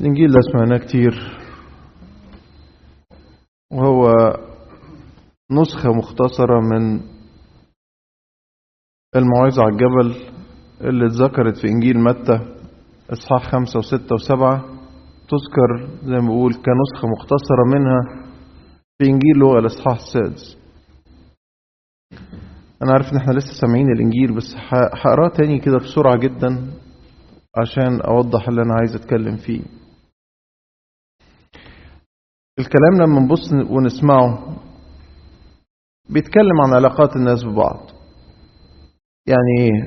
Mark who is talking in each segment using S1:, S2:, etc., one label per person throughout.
S1: الإنجيل ده سمعناه كتير. وهو نسخة مختصرة من الموعظة على الجبل اللي اتذكرت في إنجيل متى إصحاح خمسة وستة وسبعة. تذكر زي ما بقول كنسخة مختصرة منها في إنجيل لغة الإصحاح السادس. أنا عارف إن إحنا لسه سامعين الإنجيل بس هقرأه تاني كده بسرعة جدا عشان أوضح اللي أنا عايز أتكلم فيه. الكلام لما نبص ونسمعه بيتكلم عن علاقات الناس ببعض. يعني إيه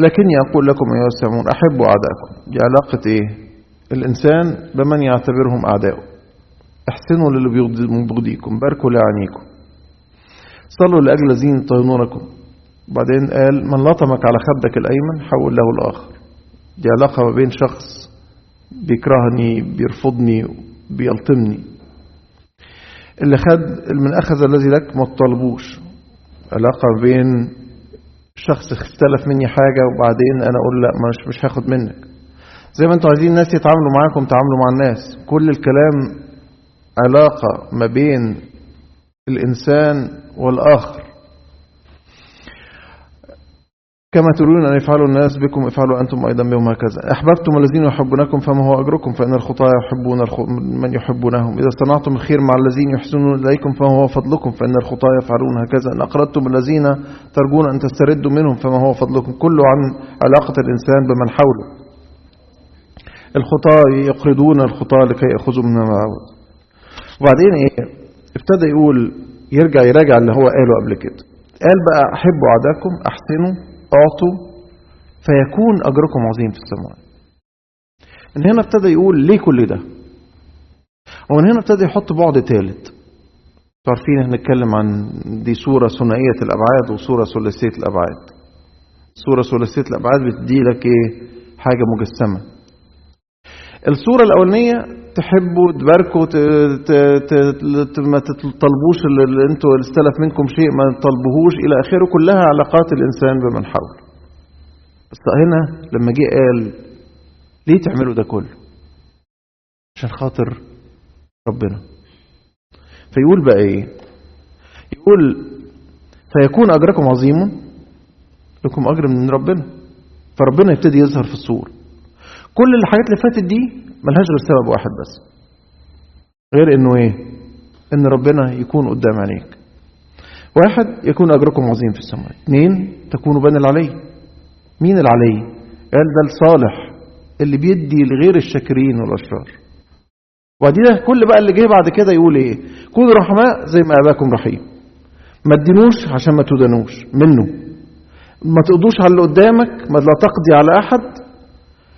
S1: لكني أقول لكم أيها السامعون أحبوا أعداءكم. دي علاقة إيه؟ الإنسان بمن يعتبرهم أعداؤه احسنوا للي بيبغضيكم باركوا لعانيكم صلوا لأجل الذين يطهرونكم. بعدين قال من لطمك على خدك الأيمن حول له الآخر. دي علاقة ما بين شخص بيكرهني بيرفضني بيلطمني. اللي خد من أخذ الذي لك ما تطلبوش. علاقة بين شخص اختلف مني حاجة وبعدين أنا أقول لا مش مش هاخد منك. زي ما أنتوا عايزين الناس يتعاملوا معاكم تعاملوا مع الناس. كل الكلام علاقة ما بين الإنسان والآخر. كما تريدون أن يفعلوا الناس بكم افعلوا أنتم أيضا بهم هكذا. أحببتم الذين يحبونكم فما هو أجركم؟ فإن الخطاة يحبون من يحبونهم. إذا صنعتم الخير مع الذين يحسنون إليكم فما هو فضلكم؟ فإن الخطاة يفعلون هكذا. إن أقرضتم الذين ترجون أن تستردوا منهم فما هو فضلكم؟ كله عن علاقة الإنسان بمن حوله. الخطاة يقرضون الخطاة لكي يأخذوا من المعود وبعدين إيه؟ ابتدى يقول يرجع يراجع اللي هو قاله قبل كده. قال بقى أحبوا أعداءكم أحسنوا. أعطوا فيكون أجركم عظيم في السماء. من هنا ابتدى يقول ليه كل ده؟ ومن هنا ابتدى يحط بعد ثالث عارفين إحنا نتكلم عن دي صورة ثنائية الأبعاد وصورة ثلاثية الأبعاد. صورة ثلاثية الأبعاد بتدي لك إيه؟ حاجة مجسمة. الصورة الأولانية تحبوا تباركوا ما تطلبوش اللي أنتوا استلف منكم شيء ما تطلبوهوش إلى آخره كلها علاقات الإنسان بمن حوله. بس هنا لما جه قال ليه تعملوا ده كله؟ عشان خاطر ربنا. فيقول بقى إيه؟ يقول فيكون أجركم عظيم لكم أجر من ربنا. فربنا يبتدي يظهر في الصورة. كل الحاجات اللي فاتت دي ملهاش غير سبب واحد بس. غير إنه إيه؟ إن ربنا يكون قدام عينيك واحد يكون أجركم عظيم في السماء. اثنين تكونوا بني العلي. مين العلي؟ قال ده الصالح اللي بيدي لغير الشاكرين والأشرار. وبعدين كل بقى اللي جه بعد كده يقول إيه؟ كونوا رحماء زي ما آباكم رحيم. ما تدينوش عشان ما تدنوش منه. ما تقضوش على اللي قدامك ما لا تقضي على أحد.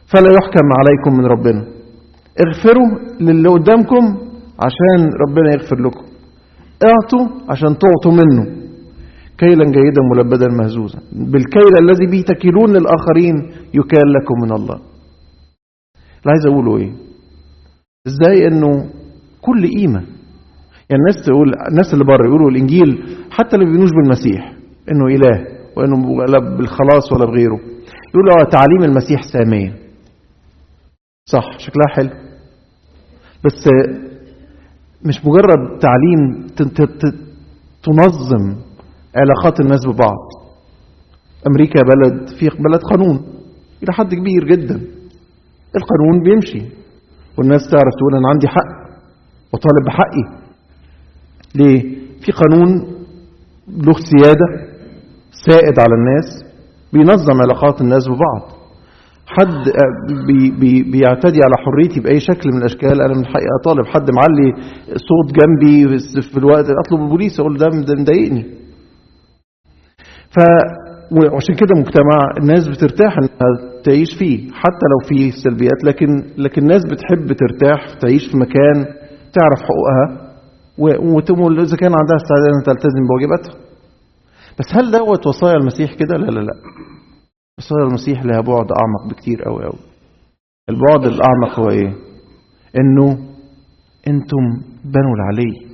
S1: فلا يحكم عليكم من ربنا. اغفروا للي قدامكم عشان ربنا يغفر لكم. اعطوا عشان تعطوا منه. كيلا جيدا ملبدا مهزوزا. بالكيل الذي به تكيلون للآخرين يكال لكم من الله. اللي عايز أقوله إيه؟ إزاي أنه كل قيمة يعني الناس تقول الناس اللي بره يقولوا الإنجيل حتى اللي بينوش بالمسيح. إنه إله وإنه ولا بالخلاص ولا بغيره. يقولوا تعاليم المسيح سامية. صح شكلها حلو. بس مش مجرد تعليم تنظم علاقات الناس ببعض. أمريكا بلد في بلد قانون إلى حد كبير جدا. القانون بيمشي والناس تعرف تقول أنا عندي حق وطالب بحقي. ليه؟ في قانون له سيادة سائد على الناس بينظم علاقات الناس ببعض. حد بي بي بيعتدي على حريتي بأي شكل من الأشكال. أنا من حقي أطالب حد معلي صوت جنبي في الوقت أطلب البوليس أقول ده مضايقني. ف وعشان كده مجتمع الناس بترتاح إنها تعيش فيه حتى لو فيه سلبيات. لكن لكن الناس بتحب ترتاح تعيش في مكان تعرف حقوقها وتقول اذا كان عندها استعداد إنها تلتزم بواجباتها. بس هل دوت وصايا المسيح كده؟ لا لا لا. وصايا المسيح لها بعد أعمق بكتير قوي قوي البعد الأعمق هو إيه؟ إنه أنتم بنو العلي.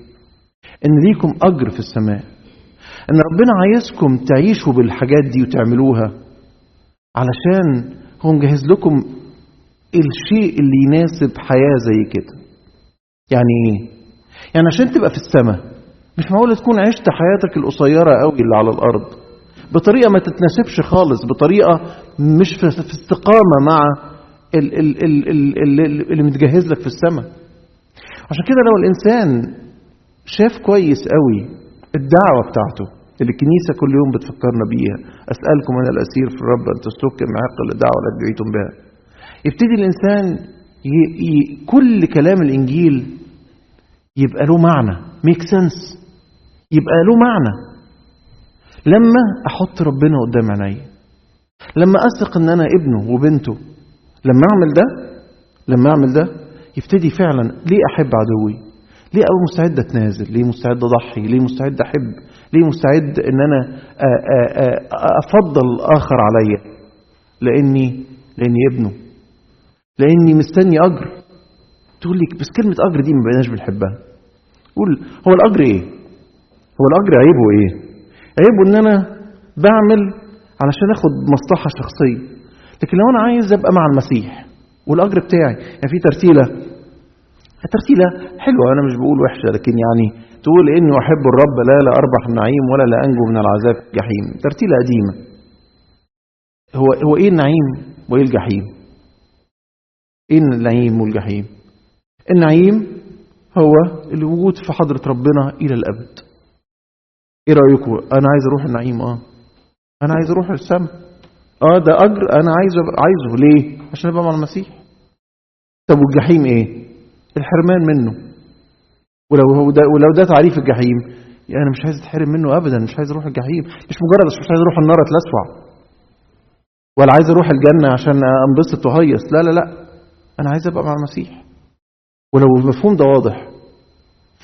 S1: إن ليكم أجر في السماء. إن ربنا عايزكم تعيشوا بالحاجات دي وتعملوها علشان هو مجهز لكم الشيء اللي يناسب حياة زي كده. يعني إيه؟ يعني عشان تبقى في السماء. مش معقول تكون عشت حياتك القصيرة قوي اللي على الأرض. بطريقة ما تتناسبش خالص بطريقة مش في استقامة مع ال- ال- ال- ال- ال- اللي متجهز لك في السماء. عشان كده لو الإنسان شاف كويس قوي الدعوة بتاعته اللي الكنيسة كل يوم بتفكرنا بيها أسألكم أنا الأسير في الرب أن تسلك معقل الدعوة التي دعيتم بها. يبتدي الإنسان ي... ي... كل كلام الإنجيل يبقى له معنى ميك سنس يبقى له معنى. لما أحط ربنا قدام عيني لما أثق إن أنا ابنه وبنته لما أعمل ده لما أعمل ده يبتدي فعلا ليه أحب عدوي؟ ليه أبقى مستعد أتنازل؟ ليه مستعد أضحي؟ ليه مستعد أحب؟ ليه مستعد إن أنا أ- أ- أ- أفضل الآخر عليا؟ لأني لأني ابنه. لأني مستني أجر. تقول لي بس كلمة أجر دي ما بقيناش بنحبها. قول هو الأجر إيه؟ هو الأجر عيبه إيه؟ عيبه إن أنا بعمل علشان أخد مصلحة شخصية. لكن لو أنا عايز أبقى مع المسيح والأجر بتاعي يعني في ترتيلة ترتيلة حلوة أنا مش بقول وحشة لكن يعني تقول إني أحب الرب لا لا أربح النعيم ولا لا أنجو من العذاب الجحيم. ترتيلة قديمة. هو هو إيه النعيم وإيه الجحيم؟ إيه النعيم والجحيم؟ النعيم هو الوجود في حضرة ربنا إلى الأبد. إيه رأيكم أنا عايز أروح النعيم آه. أنا عايز أروح السماء آه ده أجر. أنا عايز عايزه. ليه؟ عشان أبقى مع المسيح. طب والجحيم إيه؟ الحرمان منه. ولو هو ده ولو ده تعريف الجحيم يعني أنا مش عايز أتحرم منه ابدا. مش عايز أروح الجحيم. مش مجرد مش عايز أروح النار اتلسع ولا عايز أروح الجنة عشان أنبسط وهيص لا لا لا. أنا عايز أبقى مع المسيح. ولو المفهوم ده واضح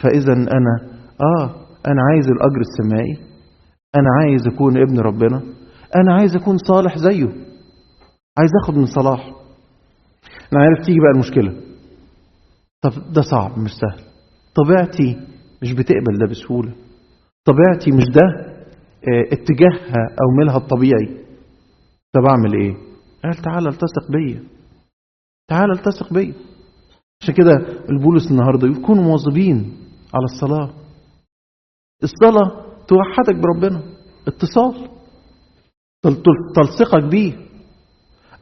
S1: فاذا أنا آه. أنا عايز الأجر السمائي أنا عايز أكون ابن ربنا أنا عايز أكون صالح زيه. عايز اخد من صلاح. أنا عارف تيجي بقى المشكلة. طب ده صعب مش سهل طبيعتي مش بتقبل ده بسهولة. طبيعتي مش ده آه اتجاهها أو ميلها الطبيعي. طب أعمل إيه؟ قال تعالى التصق بيا. تعالى التصق بيا. عشان كده البولس النهاردة يكونوا مواظبين على الصلاة. الصلاة توحدك بربنا. اتصال. تلصقك بيه.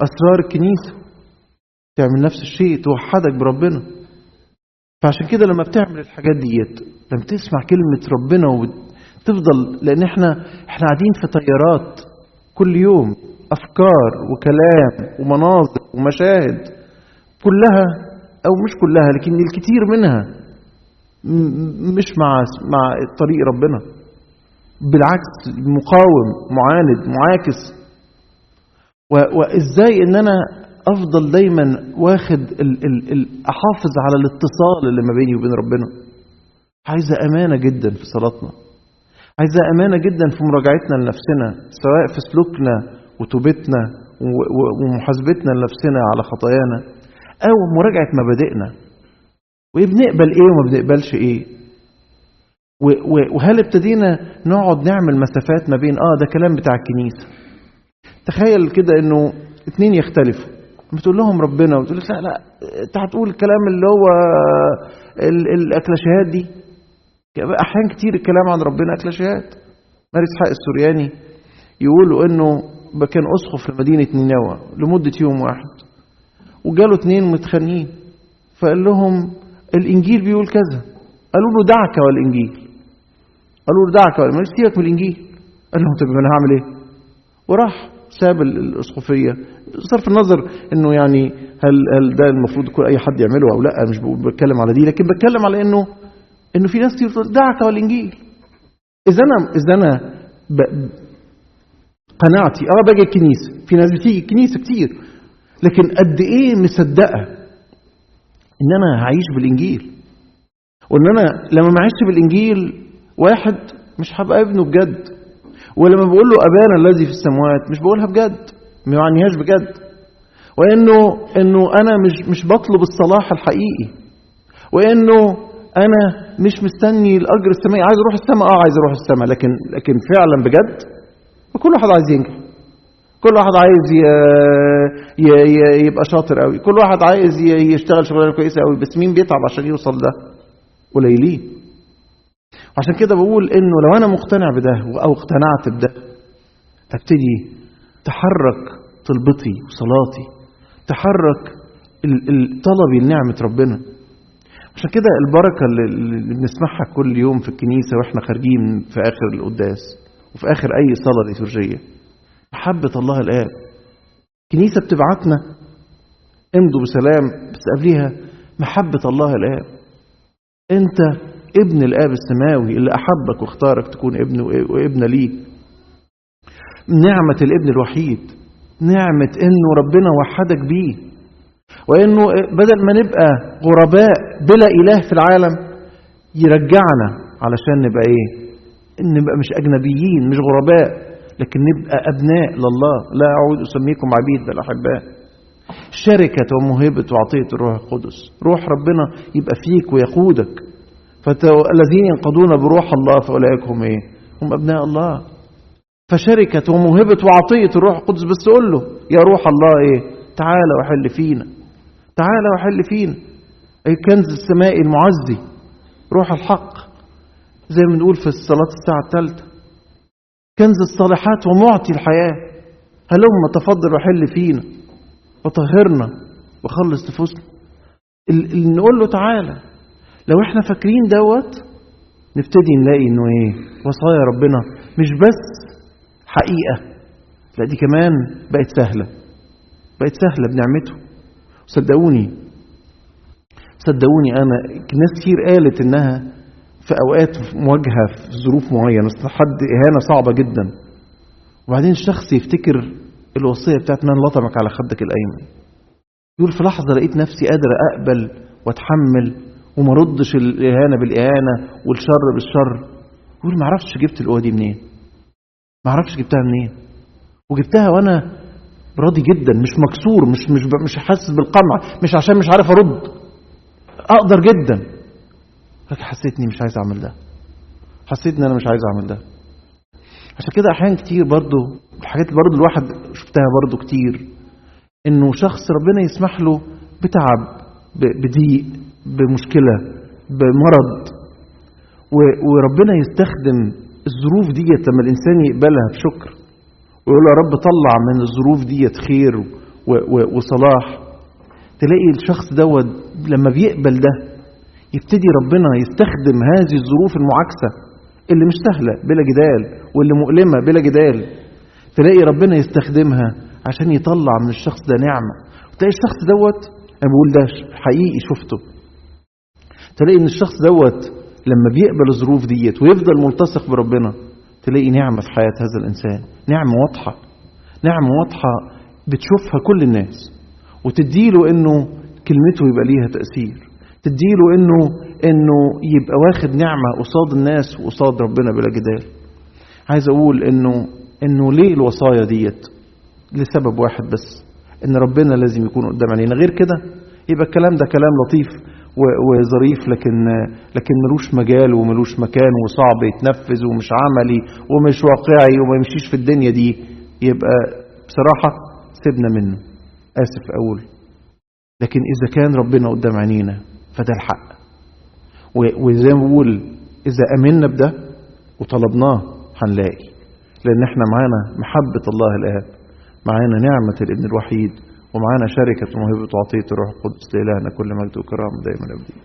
S1: أسرار الكنيسة. تعمل نفس الشيء توحدك بربنا. فعشان كده لما بتعمل الحاجات ديت لما تسمع كلمة ربنا وتفضل لأن إحنا إحنا قاعدين في طيارات كل يوم أفكار وكلام ومناظر ومشاهد كلها أو مش كلها لكن الكثير منها مش مع مع طريق ربنا. بالعكس مقاوم معاند معاكس. وإزاي إن أنا أفضل دايما واخد ال ال ال أحافظ على الاتصال اللي ما بيني وبين ربنا؟ عايزة أمانة جدا في صلاتنا. عايزة أمانة جدا في مراجعتنا لنفسنا سواء في سلوكنا وتوبتنا ومحاسبتنا لنفسنا على خطايانا أو مراجعة مبادئنا. وبنقبل إيه وما بنقبلش إيه. وهل ابتدينا نقعد نعمل مسافات ما بين آه ده كلام بتاع الكنيسة. تخيل كده إنه اتنين يختلفوا. بتقول لهم ربنا وتقول لا لا أنت هتقول الكلام اللي هو الاكلاشيهات دي؟ أحيان كتير الكلام عن ربنا اكلاشيهات ماري اسحاق السورياني يقولوا إنه كان اسقف لمدينه نينوى لمدة يوم واحد وجاله اتنين متخانقين. فقال لهم الإنجيل بيقول كذا. قالوا له دعك والإنجيل. قالوا له دعك ولا سيبك من الإنجيل. قال لهم طب أنا هعمل إيه؟ وراح ساب الأسقفية. بصرف النظر إنه يعني هل هل ده المفروض يكون أي حد يعمله أو لأ؟ مش بتكلم على دي لكن بتكلم على انه إنه في ناس كتير دعك والإنجيل. إذا أنا إذا أنا ب... قناعتي. آه باجي الكنيسة. في ناس بتيجي الكنيسة كتير. لكن قد إيه مصدقة؟ إن أنا هعيش بالإنجيل. وإن أنا لما ما اعيش بالإنجيل واحد مش هبقى ابنه بجد. ولما بقول له أبانا الذي في السماوات مش بقولها بجد ما يعنيهاش بجد. وإنه إنه أنا مش مش بطلب الصلاح الحقيقي. وإنه أنا مش مستني الأجر السمائي عايز أروح السماء؟ آه عايز أروح السماء. لكن لكن فعلا بجد كل واحد عايز ينجح. كل واحد عايز. يبقى شاطر قوي كل واحد عايز. يشتغل شغلانة كويسة قوي بس مين بيتعب عشان يوصل ده قليلين عشان كده بقول إنه لو أنا مقتنع بده أو اقتنعت بده أبتدي تحرك طلبتي وصلاتي تحرك طلبي لنعمة ربنا عشان كده البركة اللي بنسمعها كل يوم في الكنيسة وإحنا خارجين في آخر القداس وفي آخر أي صلاة ليتورجية محبة الله الآب. الكنيسة بتبعتنا امضوا بسلام بس قبليها محبة الله الآب. أنت ابن الآب السماوي اللي أحبك واختارك تكون ابن وابن ليك. نعمة الابن الوحيد نعمة إنه ربنا وحدك بيه. وإنه بدل ما نبقى غرباء بلا إله في العالم يرجعنا علشان نبقى إيه؟ نبقى مش أجنبيين مش غرباء. لكن نبقى أبناء لله. لا أعود أسميكم عبيد بل أحباء. شركة وموهبة وعطية الروح القدس. روح ربنا يبقى فيك ويقودك. فالذين ينقضون بروح الله فأولئك هم إيه؟ هم أبناء الله. فشركة وموهبة وعطية الروح القدس بس قول له يا روح الله إيه؟ تعالى وحل فينا. تعالى وحل فينا. أي كنز السماء المعزي روح الحق. زي ما بنقول في الصلاة الساعة الثالثة. كنز الصالحات ومعطي الحياة. هلم تفضل وحل فينا. وطهرنا وخلص نفوسنا نقول له تعالى. لو إحنا فاكرين دوت نبتدي نلاقي إنه إيه؟ وصايا ربنا. مش بس حقيقة. لا دي كمان بقت سهلة. بقت سهلة بنعمته. صدقوني. صدقوني أنا ناس كتير قالت إنها في أوقات مواجهة في ظروف معينة حد إهانة صعبة جدا. وبعدين الشخص يفتكر الوصية بتاعت من لطمك على خدك الأيمن. يقول في لحظة لقيت نفسي قادر أقبل وأتحمل وما ردش الإهانة بالإهانة والشر بالشر. يقول ما أعرفش جبت القوة دي منين؟ ما أعرفش جبتها منين؟ وجبتها وأنا راضي جدا مش مكسور مش مش مش حاسس بالقمع مش عشان مش عارف أرد. أقدر جدا. لكن حسيتني مش عايز أعمل ده. حسيت ان أنا مش عايز أعمل ده. عشان كده احيان كتير برضو الحاجات اللي برضو الواحد شفتها برضو كتير إنه شخص ربنا يسمح له بتعب بضيق بمشكلة بمرض. وربنا يستخدم الظروف ديت لما الإنسان يقبلها بشكر. ويقول يا رب طلع من الظروف ديت خير وصلاح. تلاقي الشخص دوت لما بيقبل ده يبتدي ربنا يستخدم هذه الظروف المعاكسة اللي مش سهلة بلا جدال واللي مؤلمة بلا جدال. تلاقي ربنا يستخدمها عشان يطلع من الشخص ده نعمة. تلاقي الشخص دوت أنا بقول ده حقيقي شفته. تلاقي إن الشخص دوت لما بيقبل الظروف ديت ويفضل ملتصق بربنا تلاقي نعمة في حياة هذا الإنسان. نعمة واضحة. نعمة واضحة بتشوفها كل الناس وتديله إنه كلمته يبقى ليها تأثير. تديله إنه إنه يبقى واخد نعمة قصاد الناس وقصاد ربنا بلا جدال. عايز أقول إنه إنه ليه الوصايا ديت؟ لسبب واحد بس إن ربنا لازم يكون قدام علينا. غير كده يبقى الكلام ده كلام لطيف وظريف لكن لكن ملوش مجال وملوش مكان وصعب يتنفذ ومش عملي ومش واقعي وما يمشيش في الدنيا دي. يبقى بصراحة سيبنا منه. آسف أقول. لكن إذا كان ربنا قدام عينينا فده الحق. وزي ما بقول إذا أمنا بده وطلبناه هنلاقي. لأن إحنا معانا محبة الله الآب معانا نعمة الابن الوحيد ومعانا شركة موهبة وعطية الروح القدس لإلهنا كل مجد وكرام دائما أبدين